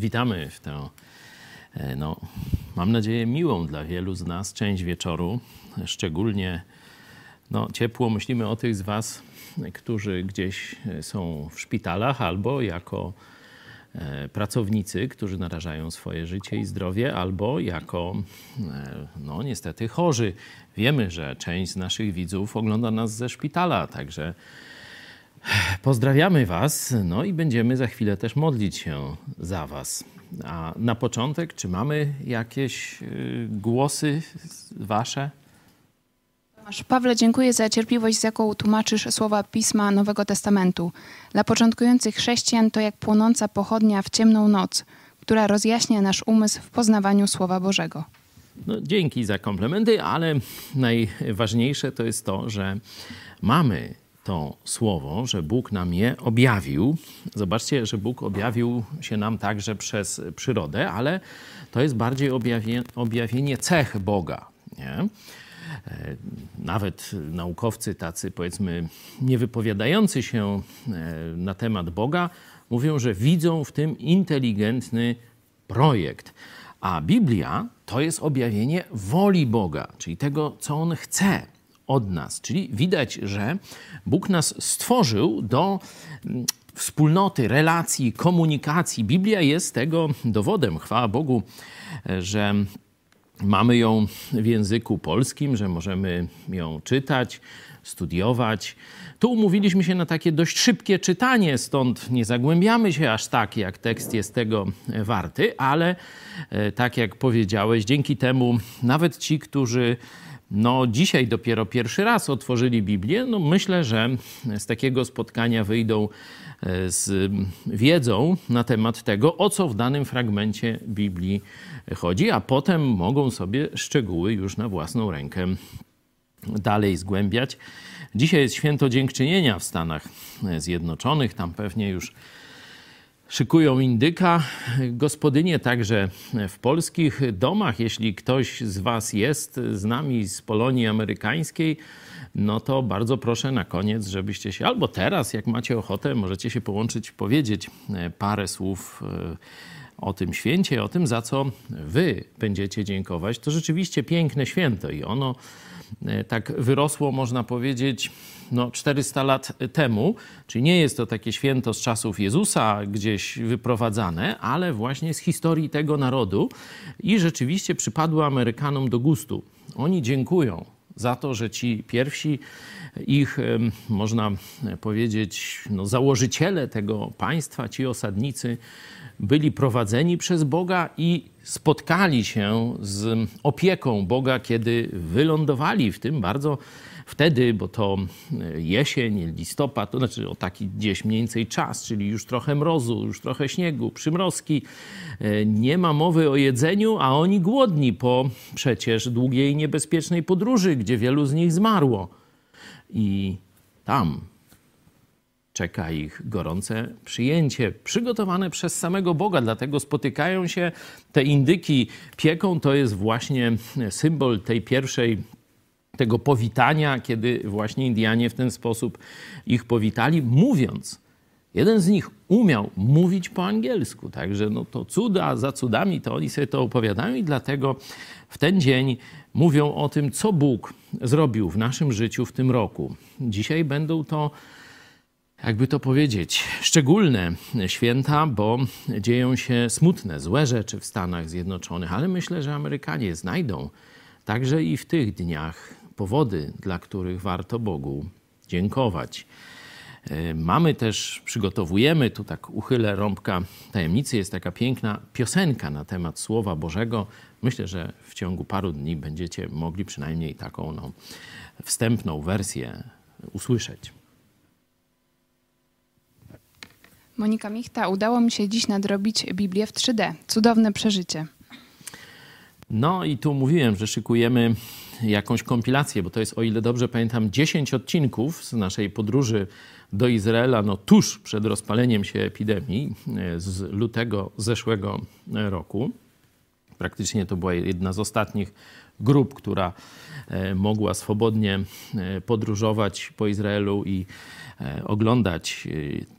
Witamy w tę, e, no, mam nadzieję, miłą dla wielu z nas część wieczoru. Szczególnie no, ciepło myślimy o tych z Was, którzy gdzieś e, są w szpitalach albo jako e, pracownicy, którzy narażają swoje życie i zdrowie, albo jako, no niestety, chorzy. Wiemy, że część z naszych widzów ogląda nas ze szpitala, także Pozdrawiamy Was, no i będziemy za chwilę też modlić się za Was. A na początek, czy mamy jakieś y, głosy Wasze? Tomasz Pawle, dziękuję za cierpliwość, z jaką tłumaczysz słowa Pisma Nowego Testamentu. Dla początkujących chrześcijan to jak płonąca pochodnia w ciemną noc, która rozjaśnia nasz umysł w poznawaniu Słowa Bożego. No, dzięki za komplementy, ale najważniejsze to jest to, że mamy to słowo, że Bóg nam je objawił. Zobaczcie, że Bóg objawił się nam także przez przyrodę, ale to jest bardziej objawienie, objawienie cech Boga. Nie? E, nawet naukowcy tacy, powiedzmy, nie wypowiadający się e, na temat Boga, mówią, że widzą w tym inteligentny projekt. A Biblia to jest objawienie woli Boga, czyli tego, co On chce od nas. Czyli widać, że Bóg nas stworzył do mm, wspólnoty, relacji, komunikacji. Biblia jest tego dowodem. Chwała Bogu, że mamy ją w języku polskim, że możemy ją czytać, studiować. Tu umówiliśmy się na takie dość szybkie czytanie, stąd nie zagłębiamy się aż tak, jak tekst jest tego warty, ale e, tak jak powiedziałeś, dzięki temu nawet ci, którzy no dzisiaj dopiero pierwszy raz otworzyli Biblię, no myślę, że z takiego spotkania wyjdą e, z wiedzą na temat tego, o co w danym fragmencie Biblii chodzi, a potem mogą sobie szczegóły już na własną rękę dalej zgłębiać. Dzisiaj jest święto dziękczynienia w Stanach Zjednoczonych, tam pewnie już szykują indyka. Gospodynie także w polskich domach, jeśli ktoś z Was jest z nami z Polonii Amerykańskiej, no to bardzo proszę na koniec, żebyście się, albo teraz, jak macie ochotę, możecie się połączyć, powiedzieć e, parę słów e, o tym święcie, o tym, za co Wy będziecie dziękować. To rzeczywiście piękne święto i ono tak wyrosło, można powiedzieć, no 400 lat temu, czyli nie jest to takie święto z czasów Jezusa gdzieś wyprowadzane, ale właśnie z historii tego narodu i rzeczywiście przypadło Amerykanom do gustu. Oni dziękują za to, że ci pierwsi ich, można powiedzieć, no, założyciele tego państwa, ci osadnicy, byli prowadzeni przez Boga i spotkali się z opieką Boga, kiedy wylądowali w tym bardzo wtedy, bo to e, jesień, listopad, to znaczy o taki gdzieś mniej więcej czas, czyli już trochę mrozu, już trochę śniegu, przymrozki. E, nie ma mowy o jedzeniu, a oni głodni po przecież długiej, niebezpiecznej podróży, gdzie wielu z nich zmarło. I tam czeka ich gorące przyjęcie, przygotowane przez samego Boga. Dlatego spotykają się te indyki pieką. To jest właśnie symbol tej pierwszej tego powitania, kiedy właśnie Indianie w ten sposób ich powitali, mówiąc. Jeden z nich umiał mówić po angielsku, także no to cuda za cudami, to oni sobie to opowiadają i dlatego w ten dzień mówią o tym, co Bóg zrobił w naszym życiu w tym roku. Dzisiaj będą to jakby to powiedzieć, szczególne święta, bo dzieją się smutne, złe rzeczy w Stanach Zjednoczonych, ale myślę, że Amerykanie znajdą także i w tych dniach powody, dla których warto Bogu dziękować. E, mamy też, przygotowujemy, tu tak uchylę rąbka tajemnicy, jest taka piękna piosenka na temat Słowa Bożego. Myślę, że w ciągu paru dni będziecie mogli przynajmniej taką no, wstępną wersję usłyszeć. Monika Michta, udało mi się dziś nadrobić Biblię w 3D. Cudowne przeżycie. No i tu mówiłem, że szykujemy jakąś kompilację, bo to jest, o ile dobrze pamiętam, 10 odcinków z naszej podróży do Izraela no, tuż przed rozpaleniem się epidemii e, z lutego zeszłego roku. Praktycznie to była jedna z ostatnich grup, która mogła swobodnie e, podróżować po Izraelu i e, oglądać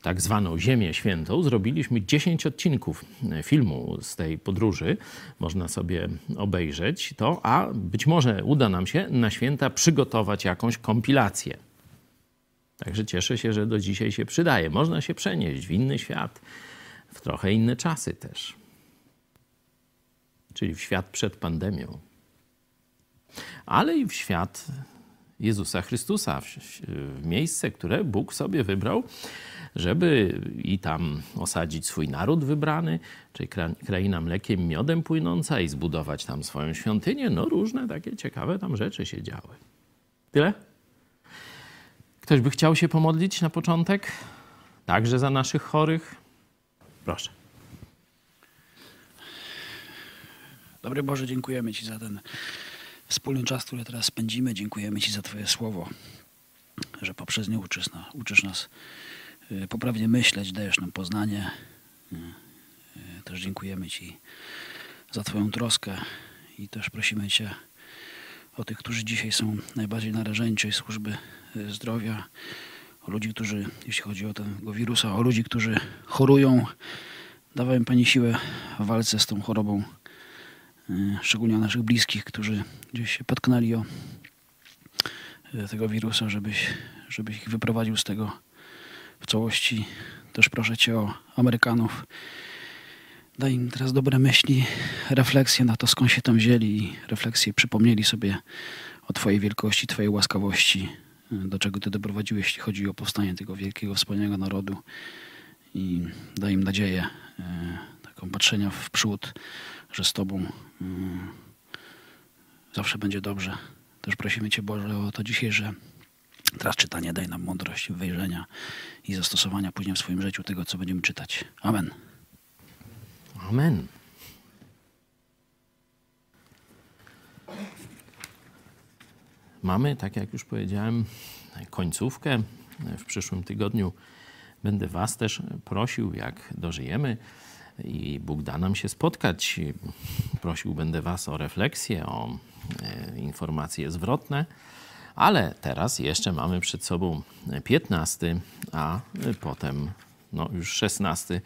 tak zwaną Ziemię Świętą, zrobiliśmy 10 odcinków filmu z tej podróży. Można sobie obejrzeć to, a być może uda nam się na święta przygotować jakąś kompilację. Także cieszę się, że do dzisiaj się przydaje. Można się przenieść w inny świat, w trochę inne czasy też. Czyli w świat przed pandemią. Ale i w świat Jezusa Chrystusa, w, miejsce, które Bóg sobie wybrał, żeby i tam osadzić swój naród wybrany, czyli kraina mlekiem, miodem płynąca i zbudować tam swoją świątynię. No różne takie ciekawe tam rzeczy się działy. Tyle? Ktoś by chciał się pomodlić na początek? Także za naszych chorych? Proszę. Dobry Boże, dziękujemy Ci za ten wspólny czas, który teraz spędzimy. Dziękujemy Ci za Twoje słowo, że poprzez nie uczysz, uczysz nas y, poprawnie myśleć, dajesz nam poznanie. Y, y, też dziękujemy Ci za Twoją troskę i też prosimy Cię o tych, którzy dzisiaj są najbardziej narażeni, służby zdrowia, o ludzi, którzy, jeśli chodzi o tego wirusa, o ludzi, którzy chorują. Dawaj im Pani siłę w walce z tą chorobą, szczególnie o naszych bliskich, którzy gdzieś się potknęli o tego wirusa, żebyś, żebyś ich wyprowadził z tego w całości. Też proszę Cię o Amerykanów. Daj im teraz dobre myśli, refleksje na to, skąd się tam wzięli i refleksje przypomnieli sobie o Twojej wielkości, Twojej łaskawości, do czego Ty doprowadziłeś, jeśli chodzi o powstanie tego wielkiego, wspaniałego narodu i daj im nadzieję, e, taką patrzenia w przód, że z Tobą zawsze będzie dobrze. Też prosimy Cię, Boże, o to dzisiaj, że teraz czytanie daj nam mądrość, wejrzenia i zastosowania później w swoim życiu tego, co będziemy czytać. Amen. Amen. Mamy, tak jak już powiedziałem, końcówkę. W przyszłym tygodniu będę Was też prosił, jak dożyjemy i Bóg da nam się spotkać. Prosił będę Was o refleksję, o e, informacje zwrotne. Ale teraz jeszcze mamy przed sobą 15, a potem no już 16.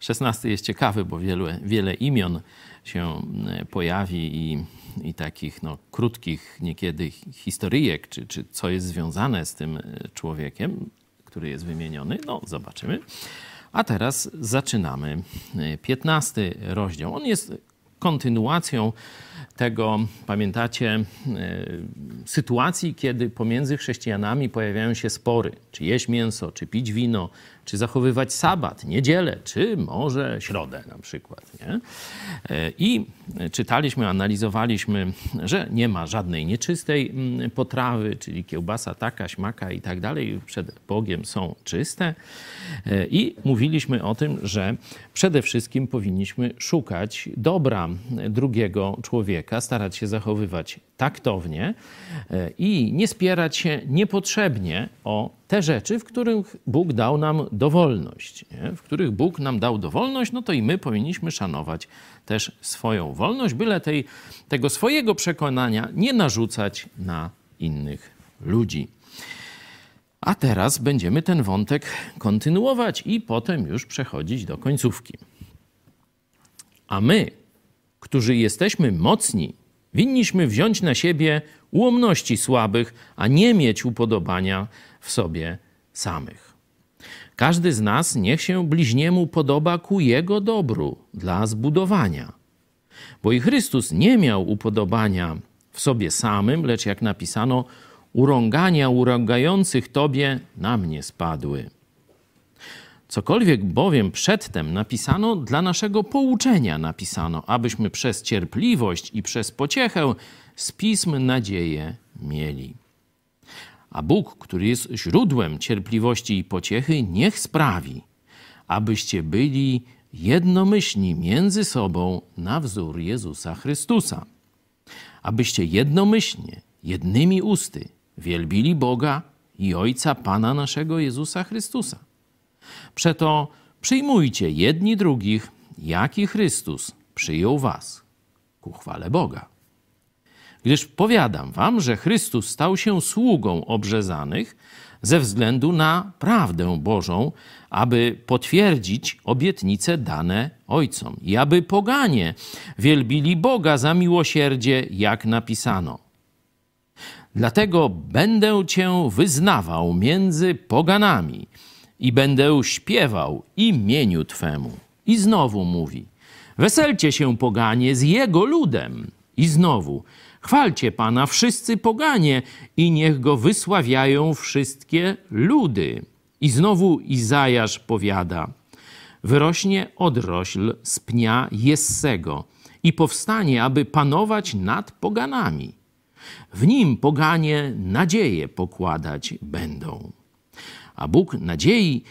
16 jest ciekawy, bo wiele, wiele imion się e, pojawi i, i takich no, krótkich niekiedy historyjek, czy, czy co jest związane z tym e, człowiekiem, który jest wymieniony. No, zobaczymy. A teraz zaczynamy 15 e, rozdział. On jest kontynuacją tego, pamiętacie, e, sytuacji, kiedy pomiędzy chrześcijanami pojawiają się spory, czy jeść mięso, czy pić wino, czy zachowywać sabat, niedzielę, czy może środę na przykład. Nie? E, I czytaliśmy, analizowaliśmy, że nie ma żadnej nieczystej mm, potrawy, czyli kiełbasa taka, śmaka i tak dalej, przed Bogiem są czyste. E, I mówiliśmy o tym, że przede wszystkim powinniśmy szukać dobra drugiego człowieka, starać się zachowywać taktownie e, i nie spierać się niepotrzebnie o te rzeczy, w których Bóg dał nam dowolność. Nie? W których Bóg nam dał dowolność, no to i my powinniśmy szanować też swoją wolność, byle tej, tego swojego przekonania nie narzucać na innych ludzi. A teraz będziemy ten wątek kontynuować i potem już przechodzić do końcówki. A my, którzy jesteśmy mocni, winniśmy wziąć na siebie ułomności słabych, a nie mieć upodobania w sobie samych. Każdy z nas niech się bliźniemu podoba ku jego dobru dla zbudowania. Bo i Chrystus nie miał upodobania w sobie samym, lecz jak napisano, urągania urągających Tobie na mnie spadły. Cokolwiek bowiem przedtem napisano, dla naszego pouczenia napisano, abyśmy przez cierpliwość i przez pociechę z pism nadzieję mieli. A Bóg, który jest źródłem cierpliwości i pociechy, niech sprawi, abyście byli jednomyślni między sobą na wzór Jezusa Chrystusa. Abyście jednomyślnie, jednymi usty wielbili Boga i Ojca Pana naszego Jezusa Chrystusa. Przeto przyjmujcie jedni drugich, jaki Chrystus przyjął was ku chwale Boga. Gdyż powiadam wam, że Chrystus stał się sługą obrzezanych ze względu na prawdę Bożą, aby potwierdzić obietnice dane ojcom i aby poganie wielbili Boga za miłosierdzie, jak napisano. Dlatego będę cię wyznawał między poganami i będę śpiewał imieniu Twemu. I znowu mówi: Weselcie się, poganie, z jego ludem. I znowu: Chwalcie Pana wszyscy poganie i niech go wysławiają wszystkie ludy. I znowu Izajasz powiada: Wyrośnie odrośl z pnia Jessego i powstanie, aby panować nad poganami. W nim poganie nadzieję pokładać będą. A Bóg nadziei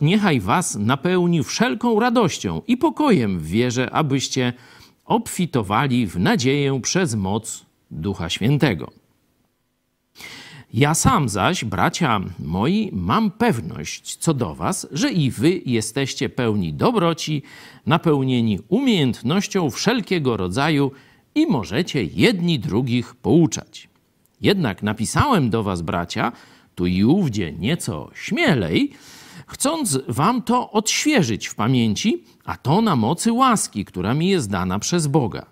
niechaj was napełni wszelką radością i pokojem w wierze, abyście obfitowali w nadzieję przez moc Ducha Świętego. Ja sam zaś, bracia moi, mam pewność co do was, że i wy jesteście pełni dobroci, napełnieni umiejętnością wszelkiego rodzaju i możecie jedni drugich pouczać. Jednak napisałem do was, bracia, tu i ówdzie nieco śmielej, chcąc wam to odświeżyć w pamięci, a to na mocy łaski, która mi jest dana przez Boga,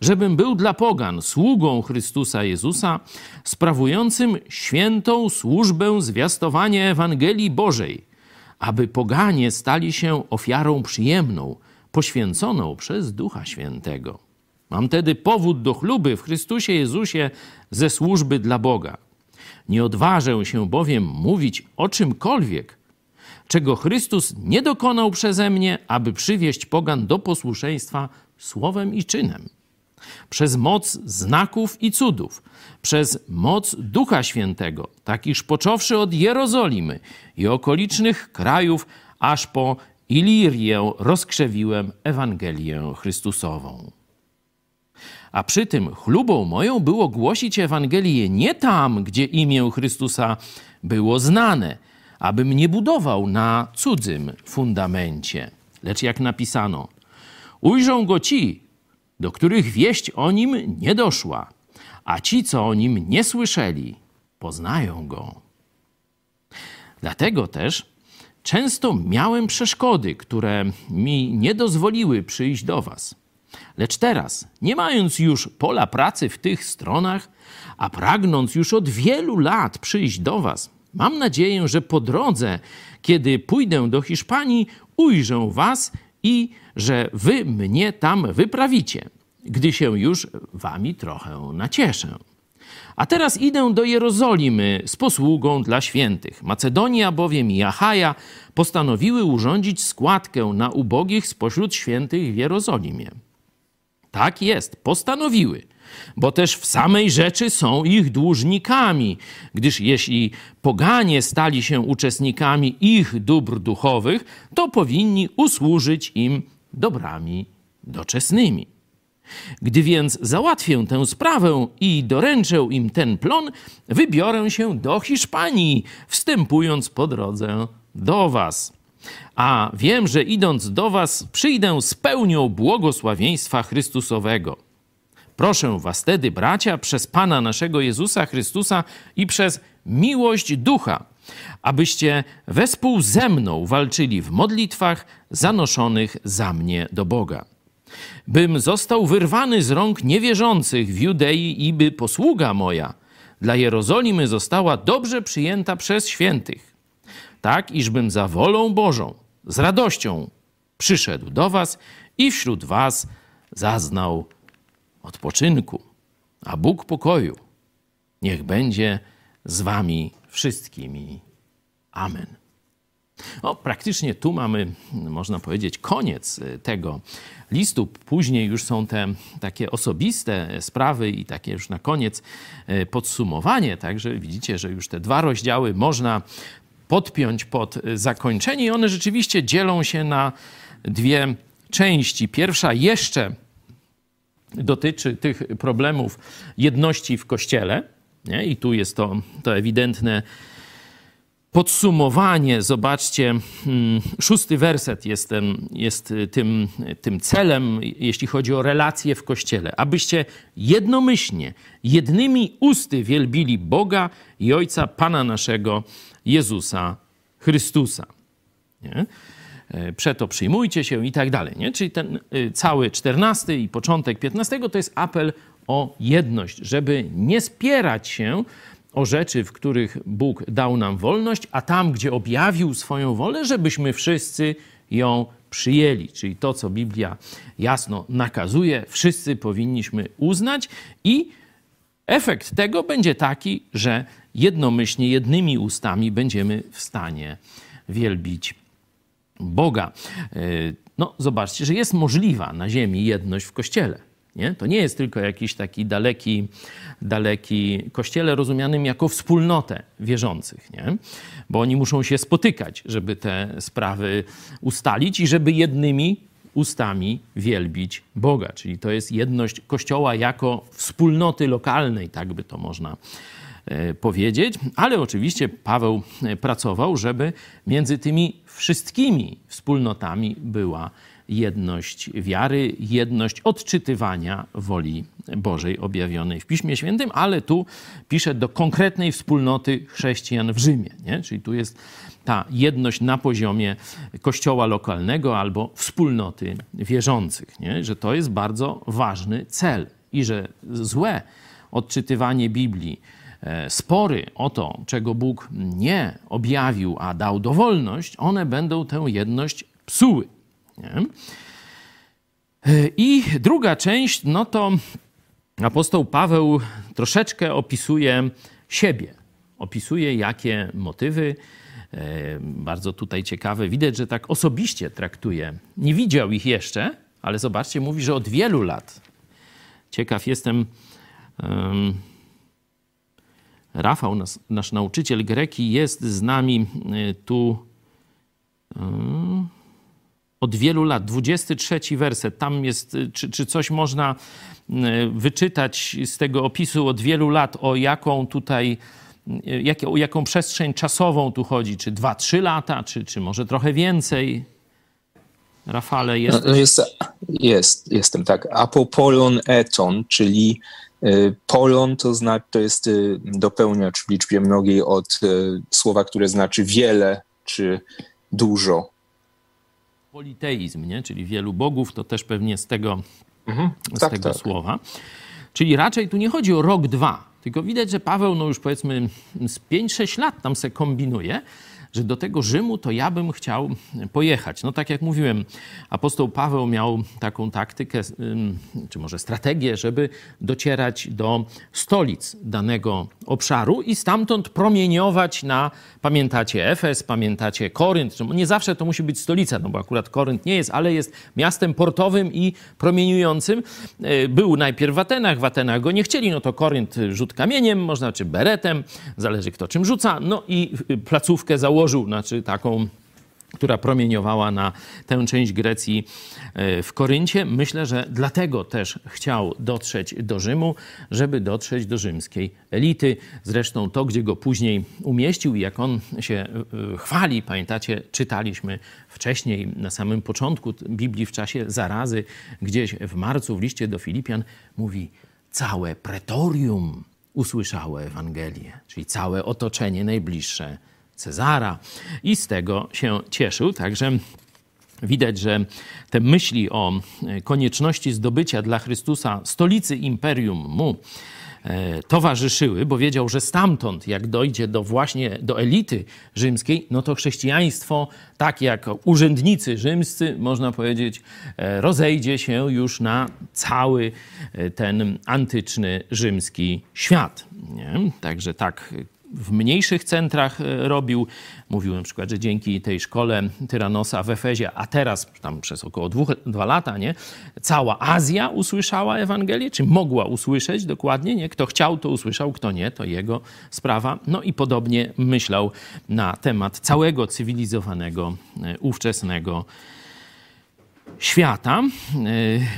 żebym był dla pogan sługą Chrystusa Jezusa, sprawującym świętą służbę zwiastowania Ewangelii Bożej, aby poganie stali się ofiarą przyjemną, poświęconą przez Ducha Świętego. Mam tedy powód do chluby w Chrystusie Jezusie ze służby dla Boga. Nie odważę się bowiem mówić o czymkolwiek, czego Chrystus nie dokonał przeze mnie, aby przywieść pogan do posłuszeństwa słowem i czynem. Przez moc znaków i cudów, przez moc Ducha Świętego, tak iż począwszy od Jerozolimy i okolicznych krajów, aż po Ilirię rozkrzewiłem Ewangelię Chrystusową. A przy tym chlubą moją było głosić Ewangelię nie tam, gdzie imię Chrystusa było znane, abym nie budował na cudzym fundamencie. Lecz jak napisano, ujrzą go ci, do których wieść o nim nie doszła, a ci, co o nim nie słyszeli, poznają go. Dlatego też często miałem przeszkody, które mi nie dozwoliły przyjść do Was. Lecz teraz, nie mając już pola pracy w tych stronach, a pragnąc już od wielu lat przyjść do Was, mam nadzieję, że po drodze, kiedy pójdę do Hiszpanii, ujrzę Was i że Wy mnie tam wyprawicie, gdy się już Wami trochę nacieszę. A teraz idę do Jerozolimy z posługą dla świętych. Macedonia bowiem i Achaja postanowiły urządzić składkę na ubogich spośród świętych w Jerozolimie. Tak jest, postanowiły, bo też w samej rzeczy są ich dłużnikami, gdyż jeśli poganie stali się uczestnikami ich dóbr duchowych, to powinni usłużyć im dobrami doczesnymi. Gdy więc załatwię tę sprawę i doręczę im ten plon, wybiorę się do Hiszpanii, wstępując po drodze do Was a wiem, że idąc do Was, przyjdę z pełnią błogosławieństwa Chrystusowego. Proszę Was tedy, bracia, przez Pana naszego Jezusa Chrystusa i przez miłość Ducha, abyście wespół ze mną walczyli w modlitwach zanoszonych za mnie do Boga. Bym został wyrwany z rąk niewierzących w Judei i by posługa moja dla Jerozolimy została dobrze przyjęta przez świętych, tak iżbym za wolą Bożą z radością przyszedł do Was i wśród Was zaznał odpoczynku. A Bóg pokoju niech będzie z Wami wszystkimi. Amen. O, praktycznie tu mamy, można powiedzieć, koniec tego listu. Później już są te takie osobiste sprawy i takie już na koniec e, podsumowanie. Także widzicie, że już te dwa rozdziały można podpiąć pod zakończenie. I one rzeczywiście dzielą się na dwie części. Pierwsza jeszcze dotyczy tych problemów jedności w kościele. Nie? I tu jest to, to ewidentne podsumowanie, zobaczcie, hmm, szósty werset jest, ten, jest tym, tym celem, jeśli chodzi o relacje w Kościele. Abyście jednomyślnie, jednymi usty wielbili Boga i Ojca Pana naszego Jezusa Chrystusa. Nie? E, przeto przyjmujcie się i tak dalej. Nie? Czyli ten y, cały czternasty i początek piętnastego to jest apel o jedność, żeby nie spierać się o rzeczy, w których Bóg dał nam wolność, a tam, gdzie objawił swoją wolę, żebyśmy wszyscy ją przyjęli. Czyli to, co Biblia jasno nakazuje, wszyscy powinniśmy uznać i efekt tego będzie taki, że jednomyślnie, jednymi ustami będziemy w stanie wielbić Boga. E, no, zobaczcie, że jest możliwa na ziemi jedność w Kościele. Nie? To nie jest tylko jakiś taki daleki, daleki kościele rozumianym jako wspólnotę wierzących, nie? bo oni muszą się spotykać, żeby te sprawy ustalić i żeby jednymi ustami wielbić Boga. Czyli to jest jedność Kościoła jako wspólnoty lokalnej, tak by to można e, powiedzieć. Ale oczywiście Paweł e, pracował, żeby między tymi wszystkimi wspólnotami była jedność wiary, jedność odczytywania woli Bożej objawionej w Piśmie Świętym, ale tu pisze do konkretnej wspólnoty chrześcijan w Rzymie. Nie? Czyli tu jest ta jedność na poziomie kościoła lokalnego albo wspólnoty wierzących, nie? że to jest bardzo ważny cel i że złe odczytywanie Biblii, e, spory o to, czego Bóg nie objawił, a dał dowolność, one będą tę jedność psuły. Nie? I druga część, no to apostoł Paweł troszeczkę opisuje siebie. Opisuje, jakie motywy, e, bardzo tutaj ciekawe, widać, że tak osobiście traktuje. Nie widział ich jeszcze, ale zobaczcie, mówi, że od wielu lat. Ciekaw jestem. Um, Rafał, nasz, nasz, nauczyciel greki, jest z nami e, tu. Um, od wielu lat. 23 werset, tam jest, y, czy, czy coś można wyczytać z tego opisu od wielu lat, o jaką tutaj, jak, o jaką przestrzeń czasową tu chodzi? Czy 2-3 lata, czy, czy może trochę więcej? Rafale, jest. No, jest, jest, jestem tak. Apopolon eton, czyli polon to, zna, to jest dopełniacz w liczbie mnogiej od słowa, które znaczy wiele czy dużo politeizm, nie? czyli wielu bogów, to też pewnie z tego, mhm. z tak, tego tak. słowa. Czyli raczej tu nie chodzi o rok, dwa, tylko widać, że Paweł, no już powiedzmy z 5-6 lat tam se kombinuje, że do tego Rzymu to ja bym chciał pojechać. No tak jak mówiłem, apostoł Paweł miał taką taktykę, czy może strategię, żeby docierać do stolic danego obszaru i stamtąd promieniować na, pamiętacie Efes, pamiętacie Korynt. Nie zawsze to musi być stolica, no bo akurat Korynt nie jest, ale jest miastem portowym i promieniującym. E, był najpierw w Atenach, w Atenach go nie chcieli, no to Korynt rzut kamieniem, można czy beretem, zależy kto czym rzuca, no i placówkę założył założył, znaczy taką która promieniowała na tę część Grecji e, w Koryncie. Myślę, że dlatego też chciał dotrzeć do Rzymu, żeby dotrzeć do rzymskiej elity. Zresztą to, gdzie go później umieścił i jak on się e, chwali, pamiętacie, czytaliśmy wcześniej, na samym początku Biblii w czasie zarazy, gdzieś w marcu w liście do Filipian, mówi całe pretorium usłyszało Ewangelię, czyli całe otoczenie najbliższe Cezara i z tego się cieszył. Także widać, że te myśli o e, konieczności zdobycia dla Chrystusa stolicy imperium mu e, towarzyszyły, bo wiedział, że stamtąd, jak dojdzie do właśnie do elity rzymskiej, no to chrześcijaństwo, tak jak urzędnicy rzymscy, można powiedzieć, e, rozejdzie się już na cały ten antyczny rzymski świat. Nie? Także tak w mniejszych centrach e, robił. Mówił na przykład, że dzięki tej szkole Tyranosa w Efezie, a teraz tam przez około dwóch, dwa lata, nie, cała Azja usłyszała Ewangelię, czy mogła usłyszeć dokładnie, nie? Kto chciał, to usłyszał, kto nie, to jego sprawa. No i podobnie myślał na temat całego cywilizowanego, e, ówczesnego świata.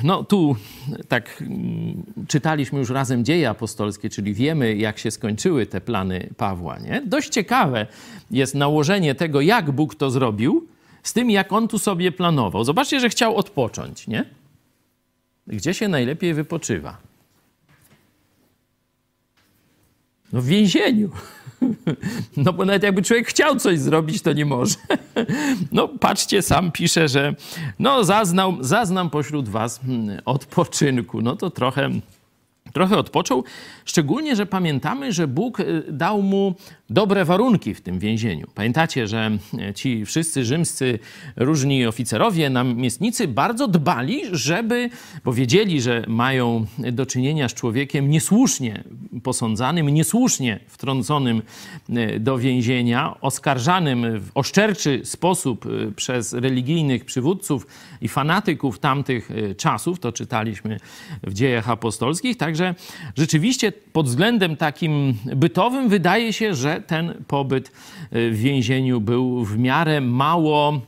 No tu tak mm, czytaliśmy już razem dzieje apostolskie, czyli wiemy, jak się skończyły te plany Pawła. Nie? Dość ciekawe jest nałożenie tego, jak Bóg to zrobił, z tym, jak on tu sobie planował. Zobaczcie, że chciał odpocząć, nie? Gdzie się najlepiej wypoczywa? No w więzieniu. No bo nawet jakby człowiek chciał coś zrobić, to nie może. No patrzcie, sam pisze, że no zaznał, zaznam pośród was hmm, odpoczynku. No to trochę trochę odpoczął, szczególnie, że pamiętamy, że Bóg y, dał mu dobre warunki w tym więzieniu. Pamiętacie, że e, ci wszyscy rzymscy różni oficerowie, namiestnicy bardzo dbali, żeby, bo wiedzieli, że mają do czynienia z człowiekiem niesłusznie posądzanym, niesłusznie wtrąconym e, do więzienia, oskarżanym w oszczerczy sposób przez religijnych przywódców i fanatyków tamtych czasów, to czytaliśmy w dziejach apostolskich, także rzeczywiście pod względem takim bytowym wydaje się, że ten pobyt y, w więzieniu był w miarę mało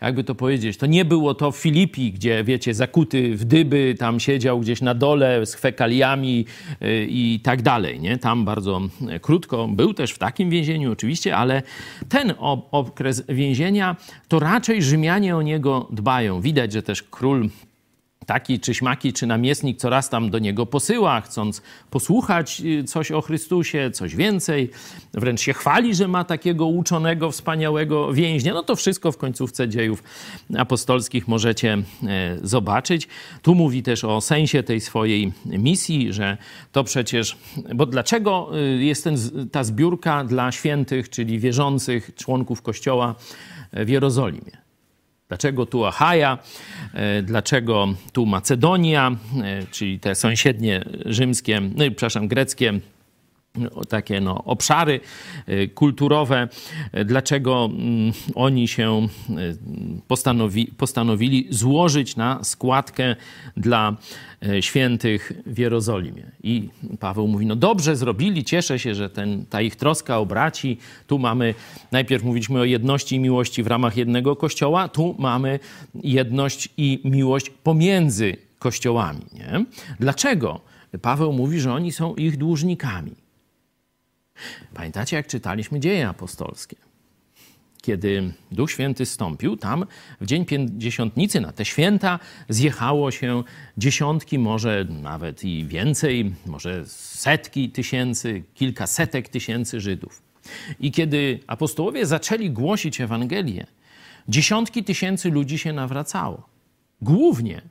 jakby to powiedzieć, to nie było to w Filipii, gdzie, wiecie, zakuty w dyby, tam siedział gdzieś na dole z fekaliami y, i tak dalej, nie? Tam bardzo krótko, był też w takim więzieniu oczywiście, ale ten okres więzienia, to raczej Rzymianie o niego dbają. Widać, że też król taki czy śmaki, czy namiestnik coraz tam do niego posyła, chcąc posłuchać y, coś o Chrystusie, coś więcej, wręcz się chwali, że ma takiego uczonego, wspaniałego więźnia. No to wszystko w końcówce dziejów apostolskich możecie e, zobaczyć. Tu mówi też o sensie tej swojej misji, że to przecież, bo dlaczego y, jest ten, ta zbiórka dla świętych, czyli wierzących członków Kościoła w Jerozolimie? Dlaczego tu Achaja? E, dlaczego tu Macedonia, e, czyli te sąsiednie rzymskie, no i przepraszam, greckie takie no, obszary e, kulturowe, dlaczego mm, oni się postanowi, postanowili złożyć na składkę dla świętych w Jerozolimie. I Paweł mówi, no dobrze zrobili, cieszę się, że ten, ta ich troska o braci, tu mamy, najpierw mówiliśmy o jedności i miłości w ramach jednego kościoła, tu mamy jedność i miłość pomiędzy kościołami. Nie? Dlaczego? Paweł mówi, że oni są ich dłużnikami. Pamiętacie, jak czytaliśmy dzieje apostolskie? kiedy Duch Święty stąpił, tam w dzień Pięćdziesiątnicy, na te święta, zjechało się dziesiątki, może nawet i więcej, może setki tysięcy, kilka setek tysięcy Żydów. I kiedy apostołowie zaczęli głosić Ewangelię, dziesiątki tysięcy ludzi się nawracało. Głównie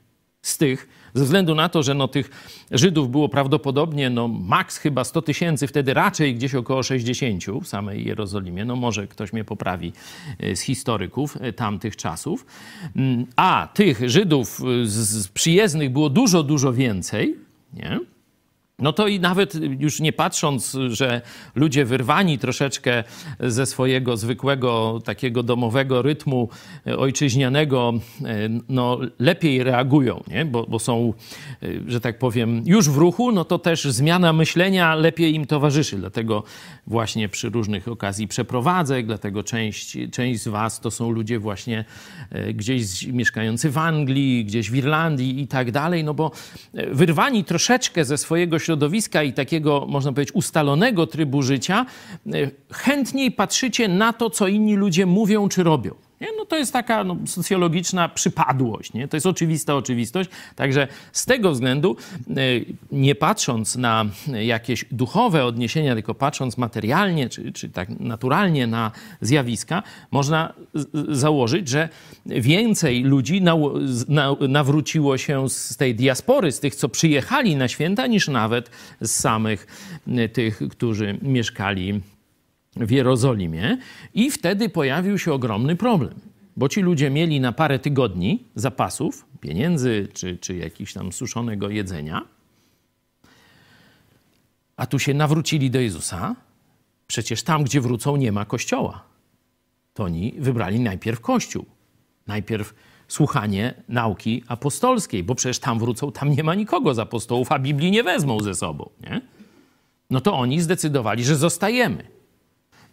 z tych, ze względu na to, że no, tych Żydów było prawdopodobnie no, maks chyba 100 tysięcy, wtedy raczej gdzieś około 60 w samej Jerozolimie. No może ktoś mnie poprawi e, z historyków e, tamtych czasów. Mm, a tych Żydów e, z przyjezdnych było dużo, dużo więcej. Nie? No to i nawet już nie patrząc, że ludzie wyrwani troszeczkę ze swojego zwykłego takiego domowego rytmu e, ojczyźnianego, e, no lepiej reagują, nie? Bo, bo są, e, że tak powiem, już w ruchu, no to też zmiana myślenia lepiej im towarzyszy. Dlatego właśnie przy różnych okazji przeprowadzek, dlatego część, część z was to są ludzie właśnie gdzieś mieszkający w Anglii, gdzieś w Irlandii i tak dalej, no bo wyrwani troszeczkę ze swojego środowiska i takiego, można powiedzieć, ustalonego trybu życia, e, chętniej patrzycie na to, co inni ludzie mówią czy robią. Nie? No to jest taka no, socjologiczna przypadłość. Nie? To jest oczywista oczywistość. Także z tego względu, e, nie patrząc na jakieś duchowe odniesienia, tylko patrząc materialnie czy, czy tak naturalnie na zjawiska, można założyć, że więcej ludzi nawróciło się z tej diaspory, z tych, co przyjechali na święta, niż nawet z samych e, tych, którzy mieszkali w Jerozolimie i wtedy pojawił się ogromny problem, bo ci ludzie mieli na parę tygodni zapasów pieniędzy czy, czy jakiś tam suszonego jedzenia, a tu się nawrócili do Jezusa. Przecież tam, gdzie wrócą, nie ma kościoła. To oni wybrali najpierw kościół, najpierw słuchanie nauki apostolskiej, bo przecież tam wrócą, tam nie ma nikogo z apostołów, a Biblii nie wezmą ze sobą. Nie? No to oni zdecydowali, że zostajemy.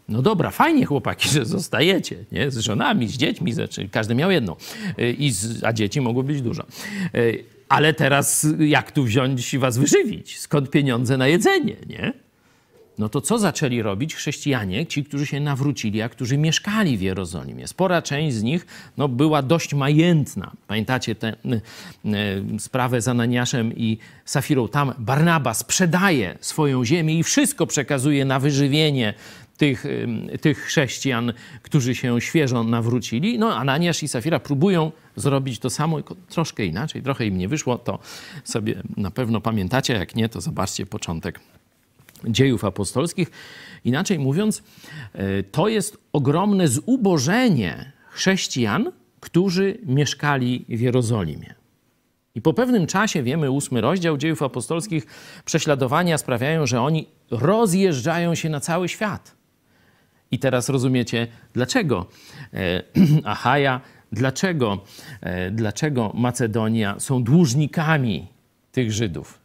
No dobra, fajnie chłopaki, że zostajecie, nie? Z żonami, z dziećmi, znaczy każdy miał jedną, y, I z, a dzieci mogło być dużo. Y, ale teraz jak tu wziąć i was wyżywić? Skąd pieniądze na jedzenie, nie? No to co zaczęli robić chrześcijanie, ci, którzy się nawrócili, a którzy mieszkali w Jerozolimie? Spora część z nich no, była dość majętna. Pamiętacie tę sprawę z Ananiaszem i Safirą? Tam Barnaba sprzedaje swoją ziemię i wszystko przekazuje na wyżywienie tych, tych chrześcijan, którzy się świeżo nawrócili. No, Ananiasz i Safira próbują zrobić to samo, troszkę inaczej, trochę im nie wyszło. To sobie na pewno pamiętacie, jak nie, to zobaczcie początek dziejów apostolskich. Inaczej mówiąc, e, to jest ogromne zubożenie chrześcijan, którzy mieszkali w Jerozolimie. I po pewnym czasie, wiemy, ósmy rozdział dziejów apostolskich, prześladowania sprawiają, że oni rozjeżdżają się na cały świat. I teraz rozumiecie, dlaczego e, Achaja, dlaczego, e, dlaczego Macedonia są dłużnikami tych Żydów.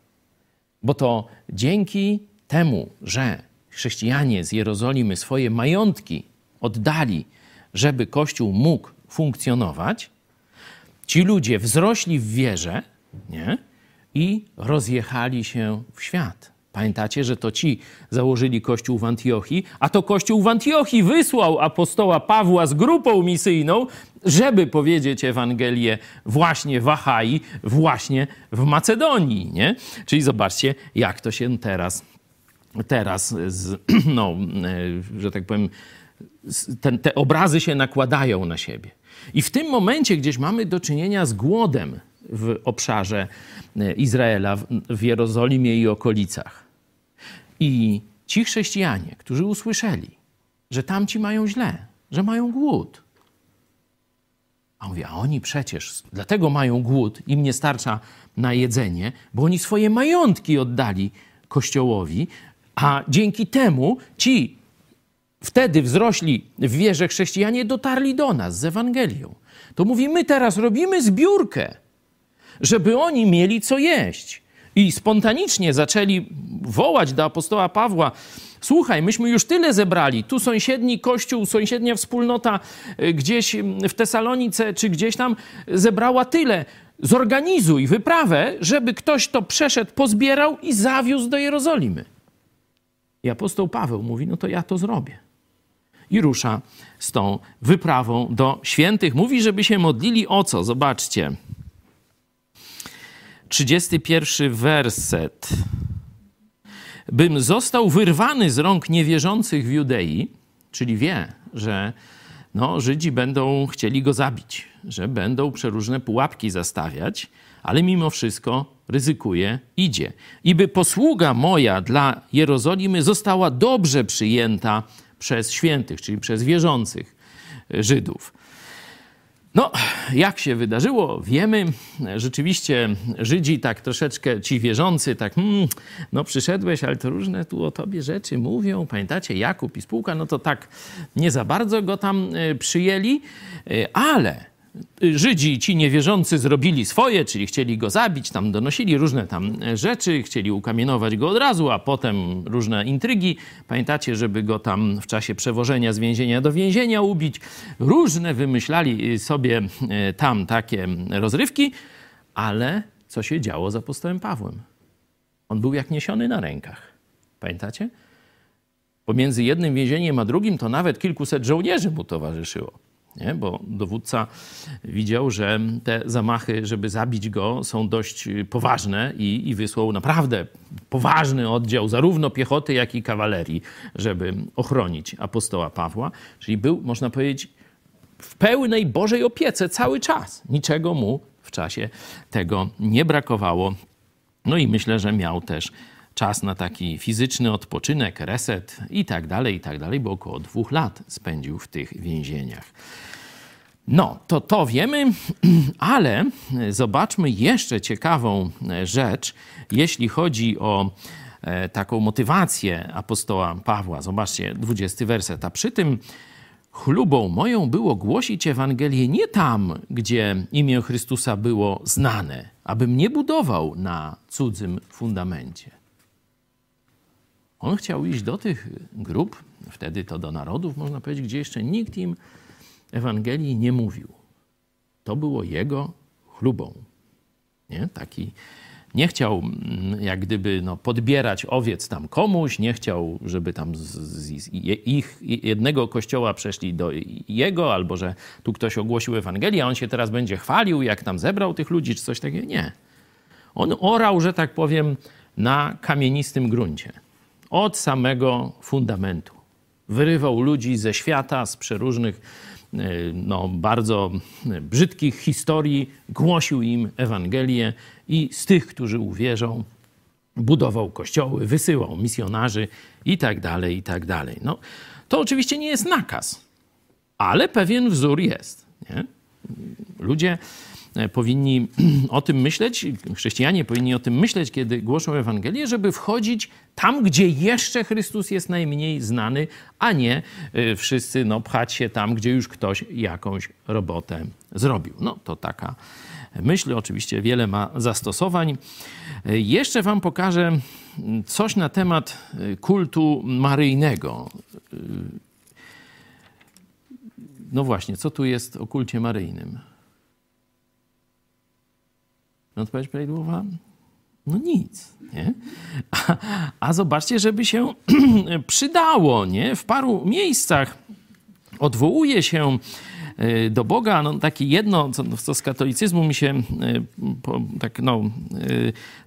Bo to dzięki temu, że chrześcijanie z Jerozolimy swoje majątki oddali, żeby Kościół mógł funkcjonować, ci ludzie wzrośli w wierze nie? i rozjechali się w świat. Pamiętacie, że to ci założyli kościół w Antiochii, a to kościół w Antiochii wysłał apostoła Pawła z grupą misyjną, żeby powiedzieć Ewangelię właśnie w Achai, właśnie w Macedonii. Nie? Czyli zobaczcie, jak to się teraz, teraz z, no, e, że tak powiem, ten, te obrazy się nakładają na siebie. I w tym momencie gdzieś mamy do czynienia z głodem w obszarze e, Izraela, w Jerozolimie i okolicach. I ci chrześcijanie, którzy usłyszeli, że tamci mają źle, że mają głód. A mówię, a oni przecież dlatego mają głód, im nie starcza na jedzenie, bo oni swoje majątki oddali Kościołowi, a dzięki temu ci wtedy wzrośli w wierze chrześcijanie dotarli do nas z Ewangelią. To mówi, my teraz robimy zbiórkę żeby oni mieli co jeść. I spontanicznie zaczęli wołać do apostoła Pawła: Słuchaj, myśmy już tyle zebrali. Tu sąsiedni kościół, sąsiednia wspólnota y, gdzieś w Tesalonice czy gdzieś tam zebrała tyle. Zorganizuj wyprawę, żeby ktoś to przeszedł, pozbierał i zawiózł do Jerozolimy. I apostoł Paweł mówi: No to ja to zrobię. I rusza z tą wyprawą do świętych. Mówi, żeby się modlili o co? Zobaczcie. 31 werset. Bym został wyrwany z rąk niewierzących w Judei, czyli wie, że no, Żydzi będą chcieli go zabić, że będą przeróżne pułapki zastawiać, ale mimo wszystko ryzykuje, idzie. I by posługa moja dla Jerozolimy została dobrze przyjęta przez świętych, czyli przez wierzących Żydów. No, jak się wydarzyło, wiemy. Rzeczywiście Żydzi tak troszeczkę, ci wierzący, tak, hmm, no przyszedłeś, ale to różne tu o tobie rzeczy mówią. Pamiętacie, Jakub i spółka, no to tak nie za bardzo go tam e, przyjęli, e, ale Żydzi, ci niewierzący, zrobili swoje, czyli chcieli go zabić, tam donosili różne tam rzeczy, chcieli ukamienować go od razu, a potem różne intrygi. Pamiętacie, żeby go tam w czasie przewożenia z więzienia do więzienia ubić. Różne wymyślali sobie e, tam takie rozrywki, ale co się działo z apostołem Pawłem? On był jak niesiony na rękach. Pamiętacie? Pomiędzy jednym więzieniem a drugim to nawet kilkuset żołnierzy mu towarzyszyło nie? bo dowódca widział, że te zamachy, żeby zabić go, są dość poważne i, i wysłał naprawdę poważny oddział zarówno piechoty, jak i kawalerii, żeby ochronić apostoła Pawła. Czyli był, można powiedzieć, w pełnej Bożej opiece cały czas. Niczego mu w czasie tego nie brakowało. No i myślę, że miał też czas na taki fizyczny odpoczynek, reset i tak dalej, i tak dalej, bo około dwóch lat spędził w tych więzieniach. No, to to wiemy, ale zobaczmy jeszcze ciekawą rzecz, jeśli chodzi o e, taką motywację apostoła Pawła. Zobaczcie, 20 werset. A przy tym chlubą moją było głosić Ewangelię nie tam, gdzie imię Chrystusa było znane, abym nie budował na cudzym fundamencie. On chciał iść do tych grup wtedy to do narodów, można powiedzieć, gdzie jeszcze nikt im Ewangelii nie mówił. To było jego chlubą. Nie? Taki nie chciał mm, jak gdyby no, podbierać owiec tam komuś, nie chciał, żeby tam z, z ich jednego kościoła przeszli do jego, albo że tu ktoś ogłosił Ewangelię, a on się teraz będzie chwalił, jak tam zebrał tych ludzi, czy coś takiego. Nie. On orał, że tak powiem, na kamienistym gruncie. Od samego fundamentu. Wyrywał ludzi ze świata, z przeróżnych E, no, bardzo brzydkich historii, głosił im Ewangelię i z tych, którzy uwierzą, budował kościoły, wysyłał misjonarzy i tak dalej, i tak dalej. No, to oczywiście nie jest nakaz, ale pewien wzór jest. Nie? Ludzie E, powinni o tym myśleć, chrześcijanie powinni o tym myśleć, kiedy głoszą Ewangelię, żeby wchodzić tam, gdzie jeszcze Chrystus jest najmniej znany, a nie e, wszyscy no, pchać się tam, gdzie już ktoś jakąś robotę zrobił. No to taka myśl, oczywiście wiele ma zastosowań. E, jeszcze Wam pokażę coś na temat kultu maryjnego. No właśnie, co tu jest o kulcie maryjnym? Odpowiedź prawidłowa? No nic, nie? A, a zobaczcie, żeby się przydało, nie? W paru miejscach odwołuje się e, do Boga, no takie jedno, co, co z katolicyzmu mi się, e, po, tak no,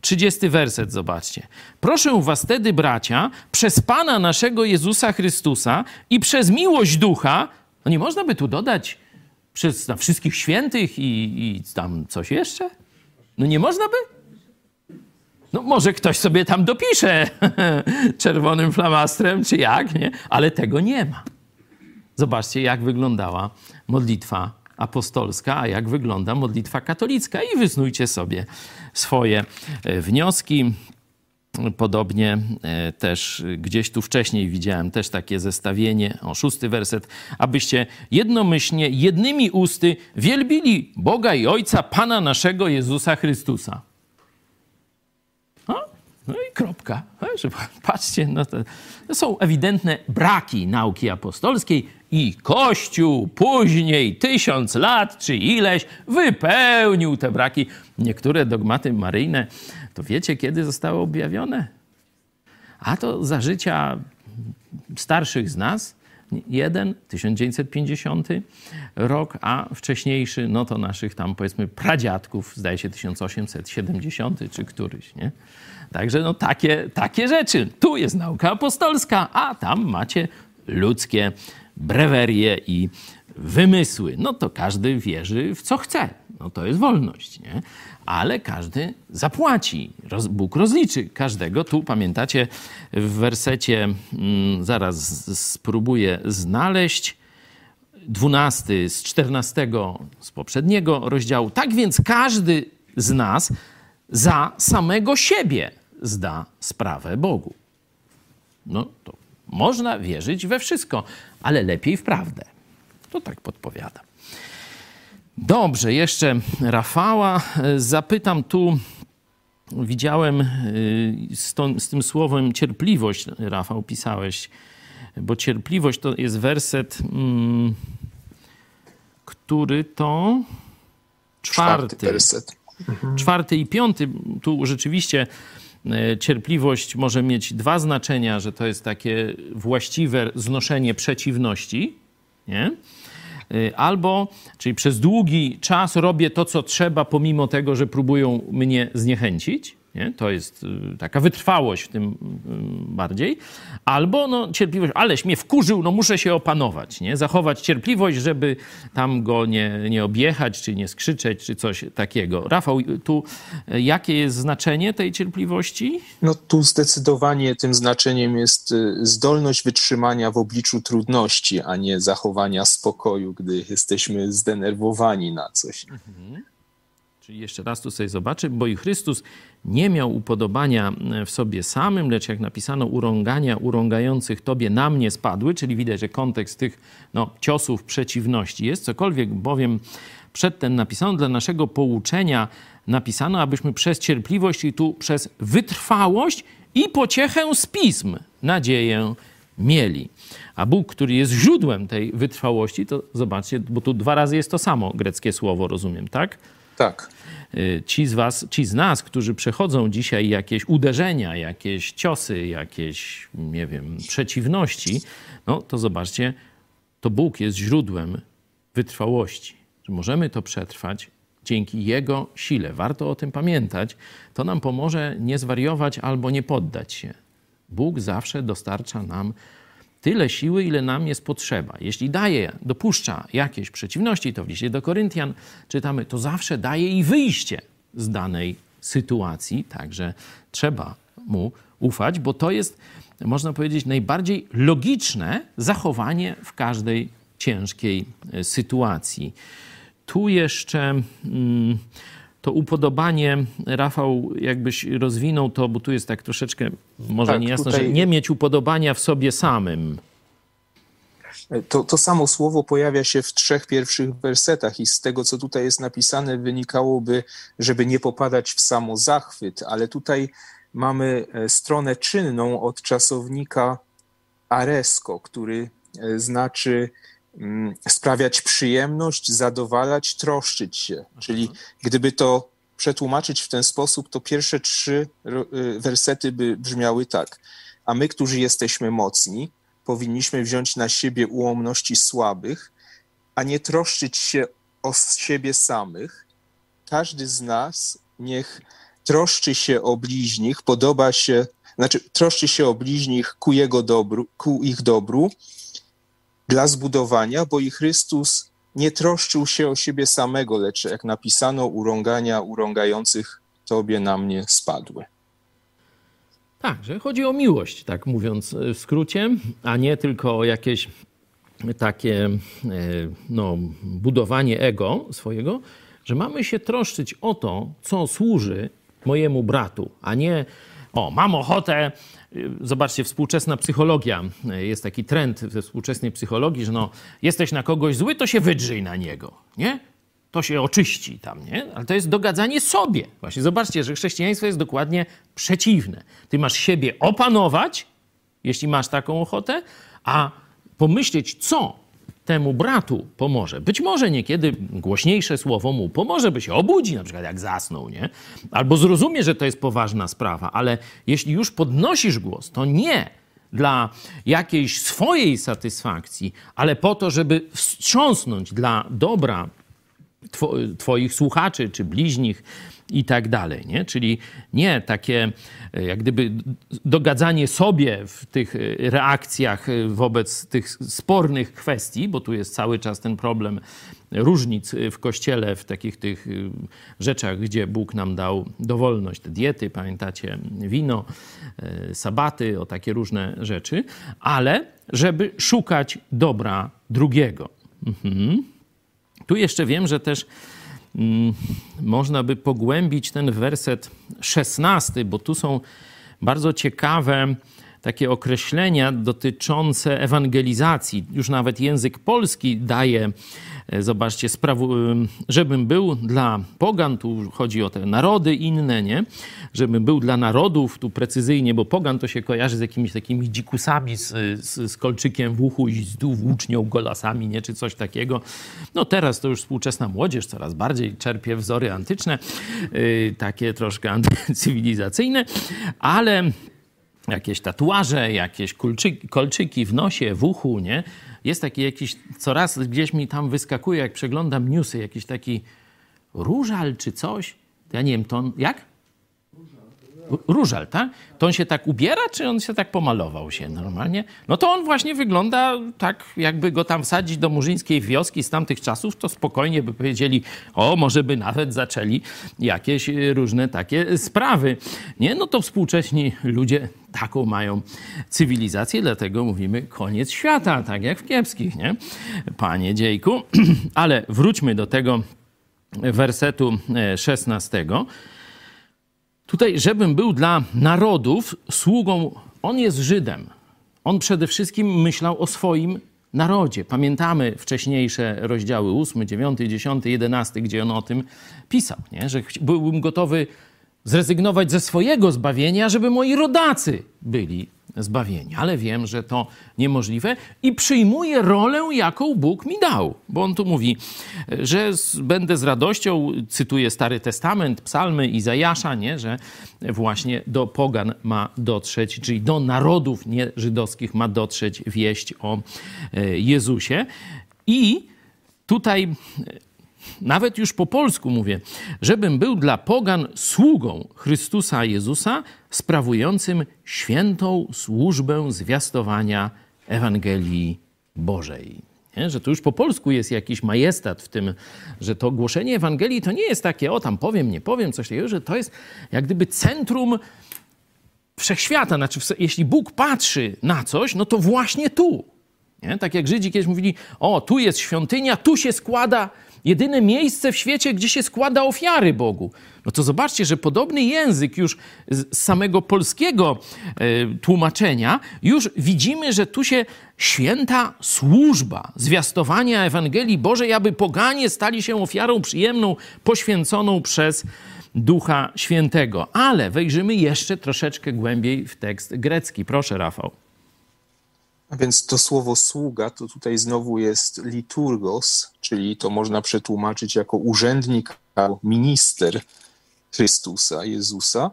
30 e, werset, zobaczcie. Proszę was tedy, bracia, przez Pana naszego Jezusa Chrystusa i przez miłość Ducha, no nie można by tu dodać przez na wszystkich świętych i, i tam coś jeszcze? No nie można by? No może ktoś sobie tam dopisze czerwonym flamastrem, czy jak, nie? Ale tego nie ma. Zobaczcie, jak wyglądała modlitwa apostolska, a jak wygląda modlitwa katolicka i wysnujcie sobie swoje e, wnioski. Podobnie e, też gdzieś tu wcześniej widziałem też takie zestawienie, o szósty werset, abyście jednomyślnie, jednymi usty wielbili Boga i Ojca, Pana naszego Jezusa Chrystusa. No, i kropka. Patrzcie, no to, to są ewidentne braki nauki apostolskiej i Kościół później, tysiąc lat czy ileś, wypełnił te braki. Niektóre dogmaty maryjne to wiecie, kiedy zostały objawione? A to za życia starszych z nas. Jeden, 1950 rok, a wcześniejszy, no to naszych tam powiedzmy pradziadków, zdaje się 1870 czy któryś, nie? Także no takie, takie rzeczy. Tu jest nauka apostolska, a tam macie ludzkie brewerie i wymysły. No to każdy wierzy w co chce. No to jest wolność, nie? ale każdy zapłaci. Bóg rozliczy każdego. Tu pamiętacie w wersecie, mm, zaraz spróbuję znaleźć, 12 z 14 z poprzedniego rozdziału. Tak więc każdy z nas za samego siebie zda sprawę Bogu. No to można wierzyć we wszystko, ale lepiej w prawdę. To tak podpowiadam. Dobrze, jeszcze Rafała zapytam tu. Widziałem y, z, to, z, tym słowem cierpliwość, Rafał, pisałeś, bo cierpliwość to jest werset, mm, który to czwarty. Czwarty werset. Mhm. Czwarty i piąty. Tu rzeczywiście y, cierpliwość może mieć dwa znaczenia, że to jest takie właściwe znoszenie przeciwności, nie? Y, albo, czyli przez długi czas robię to, co trzeba, pomimo tego, że próbują mnie zniechęcić. Nie? To jest y, taka wytrwałość w tym y, bardziej. Albo no, cierpliwość, aleś mnie wkurzył, no muszę się opanować, nie? zachować cierpliwość, żeby tam go nie, nie objechać, czy nie skrzyczeć, czy coś takiego. Rafał, tu jakie jest znaczenie tej cierpliwości? No tu zdecydowanie tym znaczeniem jest zdolność wytrzymania w obliczu trudności, a nie zachowania spokoju, gdy jesteśmy zdenerwowani na coś. Mhm. Czyli jeszcze raz tu sobie zobaczę, bo i Chrystus nie miał upodobania w sobie samym, lecz jak napisano, urągania urągających Tobie na mnie spadły, czyli widać, że kontekst tych no, ciosów przeciwności jest. Cokolwiek bowiem przedtem napisano, dla naszego pouczenia napisano, abyśmy przez cierpliwość i tu przez wytrwałość i pociechę z pism nadzieję mieli. A Bóg, który jest źródłem tej wytrwałości, to zobaczcie, bo tu dwa razy jest to samo greckie słowo, rozumiem, tak? Tak. Y, ci z was, ci z nas, którzy przechodzą dzisiaj jakieś uderzenia, jakieś ciosy, jakieś, nie wiem, przeciwności, no to zobaczcie, to Bóg jest źródłem wytrwałości. Że możemy to przetrwać dzięki Jego sile. Warto o tym pamiętać. To nam pomoże nie zwariować albo nie poddać się. Bóg zawsze dostarcza nam tyle siły, ile nam jest potrzeba. Jeśli daje, dopuszcza jakieś przeciwności, to w liście do Koryntian czytamy, to zawsze daje i wyjście z danej sytuacji, także trzeba mu ufać, bo to jest, można powiedzieć, najbardziej logiczne zachowanie w każdej ciężkiej e, sytuacji. Tu jeszcze. Hmm, to upodobanie, Rafał, jakbyś rozwinął to, bo tu jest tak troszeczkę może tak, niejasno, tutaj... że nie mieć upodobania w sobie samym. To, to samo słowo pojawia się w trzech pierwszych wersetach i z tego, co tutaj jest napisane, wynikałoby, żeby nie popadać w samo zachwyt, ale tutaj mamy e, stronę czynną od czasownika aresko, który e, znaczy sprawiać przyjemność, zadowalać, troszczyć się. Czyli gdyby to przetłumaczyć w ten sposób, to pierwsze trzy y, wersety by brzmiały tak. A my, którzy jesteśmy mocni, powinniśmy wziąć na siebie ułomności słabych, a nie troszczyć się o siebie samych. Każdy z nas niech troszczy się o bliźnich, podoba się, znaczy troszczy się o bliźnich ku jego dobru, ku ich dobru, dla zbudowania, bo i Chrystus nie troszczył się o siebie samego, lecz jak napisano, urągania urągających Tobie na mnie spadły. Tak, że chodzi o miłość, tak mówiąc w skrócie, a nie tylko o jakieś takie e, no, budowanie ego swojego, że mamy się troszczyć o to, co służy mojemu bratu, a nie o, mam ochotę Zobaczcie, współczesna psychologia. Jest taki trend we współczesnej psychologii, że no, jesteś na kogoś zły, to się wydrzyj na niego, nie? To się oczyści tam, nie? Ale to jest dogadzanie sobie. Właśnie zobaczcie, że chrześcijaństwo jest dokładnie przeciwne. Ty masz siebie opanować, jeśli masz taką ochotę, a pomyśleć, co temu bratu pomoże. Być może niekiedy głośniejsze słowo mu pomoże, by się obudzi, na przykład jak zasnął, nie? Albo zrozumie, że to jest poważna sprawa, ale jeśli już podnosisz głos, to nie dla jakiejś swojej satysfakcji, ale po to, żeby wstrząsnąć dla dobra Twoich słuchaczy czy bliźnich i tak dalej. Nie? Czyli nie takie e, jak gdyby dogadzanie sobie w tych e, reakcjach e, wobec tych spornych kwestii, bo tu jest cały czas ten problem różnic w kościele, w takich tych rzeczach, gdzie Bóg nam dał dowolność, te diety, pamiętacie, wino, sabaty, o takie różne rzeczy, ale żeby szukać dobra drugiego. Mhm. Tu jeszcze wiem, że też można by pogłębić ten werset szesnasty, bo tu są bardzo ciekawe takie określenia dotyczące ewangelizacji. Już nawet język polski daje zobaczcie, sprawu, e, żebym był dla pogan, tu chodzi o te narody inne, nie? Żebym był dla narodów, tu precyzyjnie, bo pogan to się kojarzy z jakimiś takimi dzikusami z, z, z kolczykiem w uchu i z włócznią, golasami, nie? Czy coś takiego. No teraz to już współczesna młodzież coraz bardziej czerpie wzory antyczne, yy, takie troszkę antycywilizacyjne, ale jakieś tatuaże, jakieś kolczyki, kolczyki w nosie, w uchu, nie? Jest taki jakiś, coraz gdzieś mi tam wyskakuje, jak przeglądam newsy, jakiś taki różal czy coś. Ja nie wiem, to on, jak? Różal, tak? To on się tak ubiera, czy on się tak pomalował się normalnie? No to on właśnie wygląda tak, jakby go tam wsadzić do murzyńskiej wioski z tamtych czasów, to spokojnie by powiedzieli, o, może by nawet zaczęli jakieś y, różne takie sprawy. Nie? No to współcześni ludzie taką mają cywilizację, dlatego mówimy koniec świata, tak jak w kiepskich, nie? Panie dziejku. Ale wróćmy do tego wersetu 16. Tutaj, żebym był dla narodów sługą, on jest Żydem. On przede wszystkim myślał o swoim narodzie. Pamiętamy wcześniejsze rozdziały 8, 9, 10, 11, gdzie on o tym pisał, nie? że byłbym gotowy zrezygnować ze swojego zbawienia, żeby moi rodacy byli zbawieni. Ale wiem, że to niemożliwe i przyjmuję rolę, jaką Bóg mi dał. Bo on tu mówi, że będę z radością, cytuję Stary Testament, psalmy Izajasza, nie? że właśnie do pogan ma dotrzeć, czyli do narodów nieżydowskich ma dotrzeć wieść o e, Jezusie. I tutaj nawet już po polsku mówię, żebym był dla pogan sługą Chrystusa Jezusa, sprawującym świętą służbę zwiastowania Ewangelii Bożej. Nie? Że to już po polsku jest jakiś majestat w tym, że to głoszenie Ewangelii to nie jest takie, o tam powiem, nie powiem, coś takiego, że to jest jak gdyby centrum wszechświata. Znaczy, jeśli Bóg patrzy na coś, no to właśnie tu. Nie? Tak jak Żydzi kiedyś mówili, o, tu jest świątynia, tu się składa jedyne miejsce w świecie, gdzie się składa ofiary Bogu. No to zobaczcie, że podobny język już z samego polskiego e, tłumaczenia, już widzimy, że tu się święta służba zwiastowania Ewangelii Bożej, aby poganie stali się ofiarą przyjemną, poświęconą przez Ducha Świętego. Ale wejrzymy jeszcze troszeczkę głębiej w tekst grecki. Proszę, Rafał. A więc to słowo sługa to tutaj znowu jest liturgos, czyli to można przetłumaczyć jako urzędnik, minister Chrystusa, Jezusa,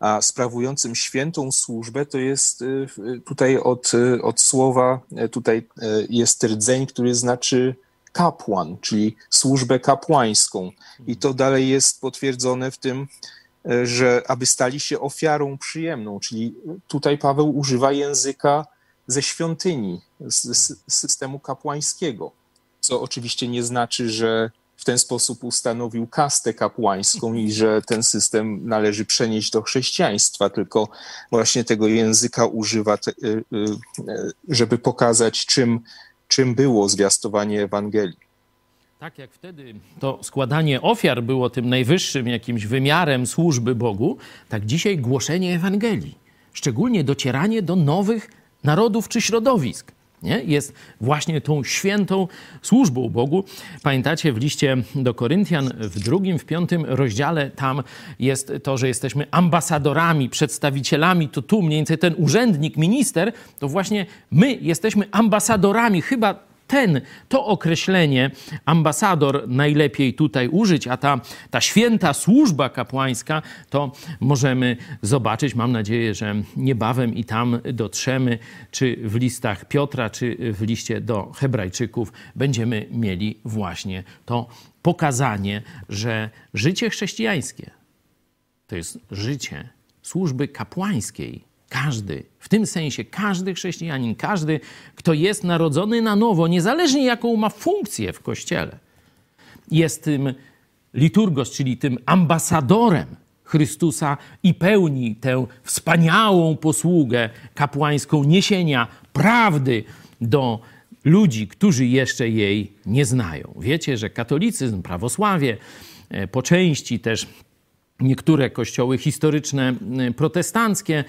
a sprawującym świętą służbę to jest y, tutaj od, y, od słowa, y, tutaj jest rdzeń, który znaczy kapłan, czyli służbę kapłańską. I to dalej jest potwierdzone w tym, że aby stali się ofiarą przyjemną, czyli tutaj Paweł używa języka ze świątyni, z, systemu kapłańskiego. Co oczywiście nie znaczy, że w ten sposób ustanowił kastę kapłańską i że ten system należy przenieść do chrześcijaństwa, tylko właśnie tego języka używa, y, y, żeby pokazać, czym, czym było zwiastowanie Ewangelii. Tak jak wtedy to składanie ofiar było tym najwyższym jakimś wymiarem służby Bogu, tak dzisiaj głoszenie Ewangelii, szczególnie docieranie do nowych narodów czy środowisk. Nie? Jest właśnie tą świętą służbą Bogu. Pamiętacie w liście do Koryntian w drugim, w piątym rozdziale tam jest to, że jesteśmy ambasadorami, przedstawicielami, to tu mniej więcej ten urzędnik, minister, to właśnie my jesteśmy ambasadorami, chyba ten, to określenie ambasador najlepiej tutaj użyć, a ta, ta święta służba kapłańska to możemy zobaczyć. Mam nadzieję, że niebawem i tam dotrzemy, czy w listach Piotra, czy w liście do Hebrajczyków będziemy mieli właśnie to pokazanie, że życie chrześcijańskie to jest życie służby kapłańskiej każdy, w tym sensie każdy chrześcijanin, każdy, kto jest narodzony na nowo, niezależnie jaką ma funkcję w kościele, jest tym liturgos, czyli tym ambasadorem Chrystusa i pełni tę wspaniałą posługę kapłańską niesienia prawdy do ludzi, którzy jeszcze jej nie znają. Wiecie, że katolicyzm, prawosławie, e, po części też niektóre kościoły historyczne y, protestanckie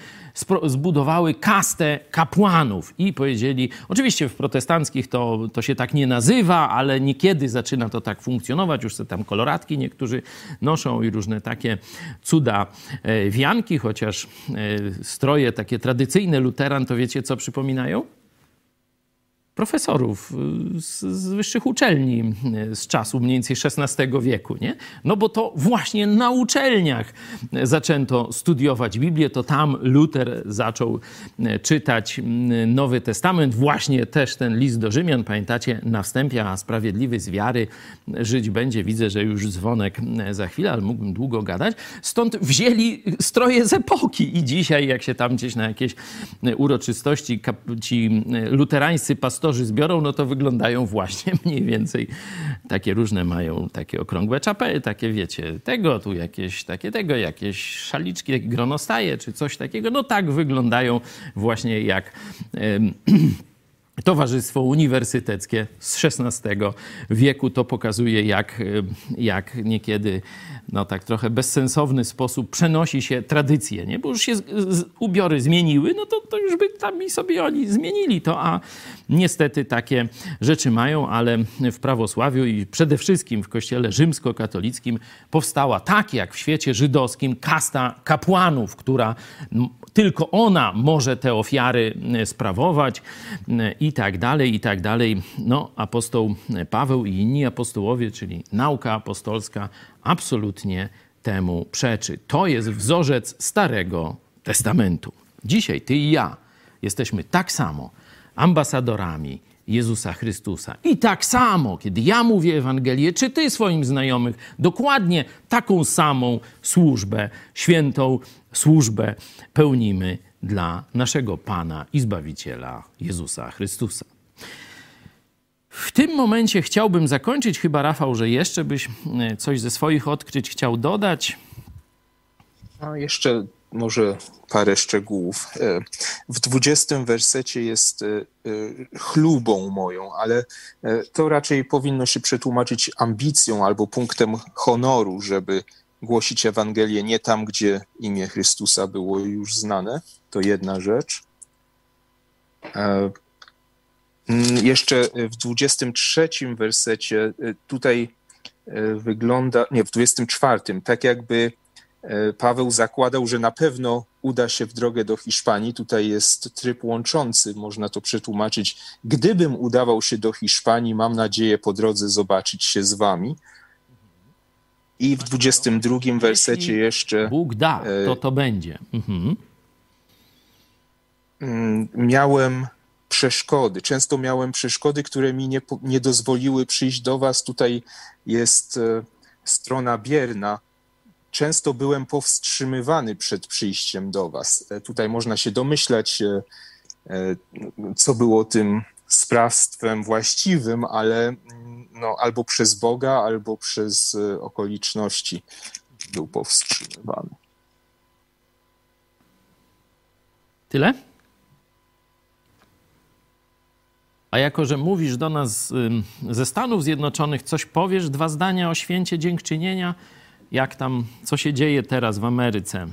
zbudowały kastę kapłanów i powiedzieli, oczywiście w protestanckich to, to się tak nie nazywa, ale niekiedy zaczyna to tak funkcjonować, już te tam koloratki niektórzy noszą i różne takie cuda e, wianki, chociaż e, stroje takie tradycyjne luteran, to wiecie co przypominają? Profesorów y, z, z, wyższych uczelni y, z czasu mniej więcej XVI wieku, nie? No bo to właśnie na uczelniach zaczęto studiować Biblię, to tam Luter zaczął y, czytać Nowy Testament, właśnie też ten list do Rzymian, pamiętacie, na wstępie, a sprawiedliwy z wiary żyć będzie. Widzę, że już dzwonek za chwilę, ale mógłbym długo gadać. Stąd wzięli stroje z epoki i dzisiaj, jak się tam gdzieś na jakieś uroczystości ci luterańscy pastorzy pastorzy zbiorą, no to wyglądają właśnie mniej więcej takie różne mają takie okrągłe czapy, takie wiecie, tego, tu jakieś takie tego, jakieś szaliczki, gronostaje czy coś takiego. No tak wyglądają właśnie jak Towarzystwo Uniwersyteckie z XVI wieku. To pokazuje, jak, jak niekiedy no tak trochę bezsensowny sposób przenosi się tradycje, nie? Bo już się z, z, ubiory zmieniły, no to, to już by tam i sobie oni zmienili to, a niestety takie rzeczy mają, ale w prawosławiu i przede wszystkim w kościele rzymskokatolickim powstała tak jak w świecie żydowskim kasta kapłanów, która tylko ona może te ofiary sprawować i tak dalej, i tak dalej. No, apostoł Paweł i inni apostołowie, czyli nauka apostolska, absolutnie temu przeczy. To jest wzorzec Starego Testamentu. Dzisiaj ty i ja jesteśmy tak samo ambasadorami Jezusa Chrystusa. I tak samo, kiedy ja mówię Ewangelię, czy ty swoim znajomych, dokładnie taką samą służbę, świętą służbę pełnimy dla naszego Pana i Zbawiciela Jezusa Chrystusa. W tym momencie chciałbym zakończyć, chyba Rafał, że jeszcze byś e, coś ze swoich odkryć chciał dodać. No, jeszcze może parę szczegółów. E, w dwudziestym wersecie jest e, chlubą moją, ale to raczej powinno się przetłumaczyć ambicją albo punktem honoru, żeby głosić Ewangelię nie tam, gdzie imię Chrystusa było już znane. To jedna rzecz. Mm, jeszcze w 23 wersecie y, tutaj y, wygląda, nie, w 24, tak jakby Paweł zakładał, że na pewno uda się w drogę do Hiszpanii. Tutaj jest tryb łączący, można to przetłumaczyć. Gdybym udawał się do Hiszpanii, mam nadzieję po drodze zobaczyć się z wami. I w 22 wersecie jeszcze. Bóg da, to to będzie. Mhm. Mm, miałem przeszkody. Często miałem przeszkody, które mi nie, nie dozwoliły przyjść do Was. Tutaj jest e, strona bierna. Często byłem powstrzymywany przed przyjściem do Was. E, tutaj można się domyślać, e, co było tym sprawstwem właściwym, ale mm, no, albo przez Boga, albo przez okoliczności był powstrzymywany. Tyle? A jako, że mówisz do nas ze Stanów Zjednoczonych, coś powiesz, dwa zdania o święcie dziękczynienia, jak tam, co się dzieje teraz w Ameryce?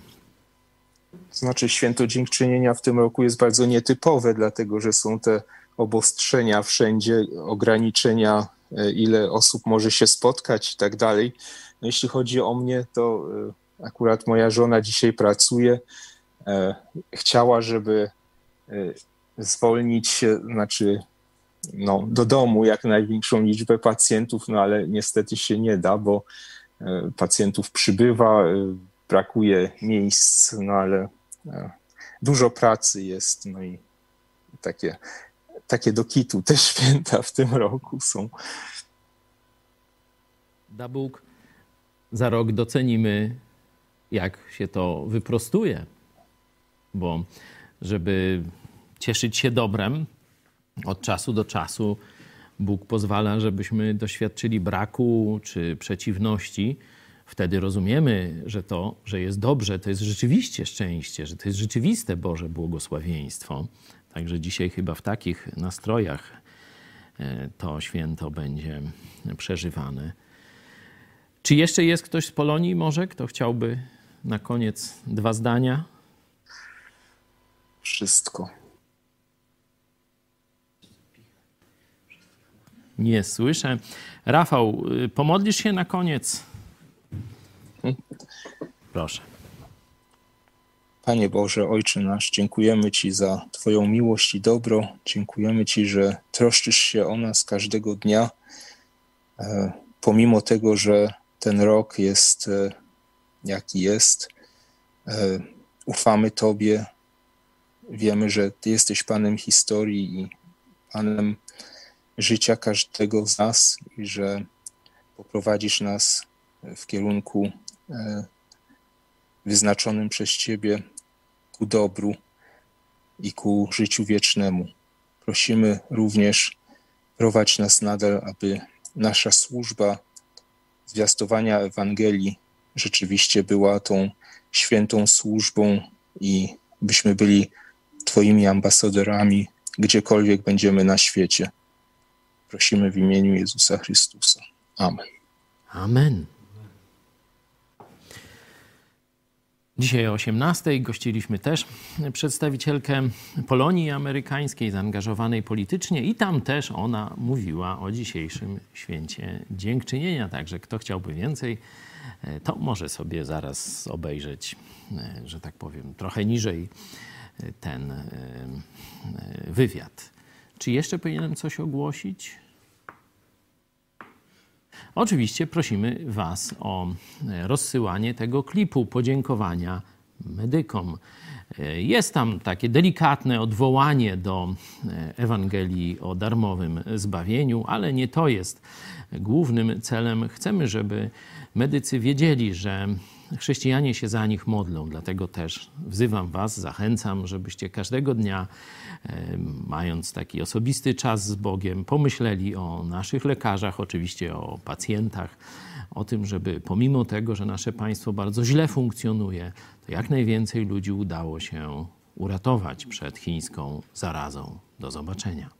Znaczy, święto dziękczynienia w tym roku jest bardzo nietypowe, dlatego że są te obostrzenia wszędzie, ograniczenia, ile osób może się spotkać i tak dalej. No, jeśli chodzi o mnie, to e, akurat moja żona dzisiaj pracuje. E, chciała, żeby zwolnić, znaczy no, do domu jak największą liczbę pacjentów, no ale niestety się nie da, bo e, pacjentów przybywa, e, brakuje miejsc, no ale e, dużo pracy jest, no i takie, takie do kitu te święta w tym roku są. Da Bóg, za rok docenimy, jak się to wyprostuje, bo żeby cieszyć się dobrem, od czasu do czasu Bóg pozwala, żebyśmy doświadczyli braku czy przeciwności. Wtedy rozumiemy, że to, że jest dobrze, to jest rzeczywiście szczęście, że to jest rzeczywiste Boże błogosławieństwo. Także dzisiaj chyba w takich nastrojach e, to święto będzie przeżywane. Czy jeszcze jest ktoś z Polonii, może, kto chciałby na koniec dwa zdania? Wszystko. Nie słyszę. Rafał, y, pomodlisz się na koniec? Proszę. Panie Boże, Ojcze nasz, dziękujemy Ci za Twoją miłość i dobro. Dziękujemy Ci, że troszczysz się o nas każdego dnia, e, pomimo tego, że ten rok jest e, jaki jest. E, ufamy Tobie. Wiemy, że Ty jesteś Panem historii i Panem życia każdego z nas i że poprowadzisz nas w kierunku wyznaczonym przez Ciebie ku dobru i ku życiu wiecznemu. Prosimy również, prowadź nas nadal, aby nasza służba zwiastowania Ewangelii rzeczywiście była tą świętą służbą i byśmy byli Twoimi ambasadorami gdziekolwiek będziemy na świecie. Prosimy w imieniu Jezusa Chrystusa. Amen. Amen. Dzisiaj o 18 gościliśmy też przedstawicielkę Polonii amerykańskiej, zaangażowanej politycznie, i tam też ona mówiła o dzisiejszym święcie dziękczynienia. Także kto chciałby więcej, e, to może sobie zaraz obejrzeć, e, że tak powiem, trochę niżej e, ten wywiad. Czy jeszcze powinienem coś ogłosić? Oczywiście prosimy Was o rozsyłanie tego klipu podziękowania medykom. Jest tam takie delikatne odwołanie do Ewangelii o darmowym zbawieniu, ale nie to jest głównym celem. Chcemy, żeby medycy wiedzieli, że chrześcijanie się za nich modlą. Dlatego też wzywam Was, zachęcam, żebyście każdego dnia, mając taki osobisty czas z Bogiem, pomyśleli o naszych lekarzach, oczywiście o pacjentach, o tym, żeby pomimo tego, że nasze państwo bardzo źle funkcjonuje, to jak najwięcej ludzi udało się uratować przed chińską zarazą. Do zobaczenia.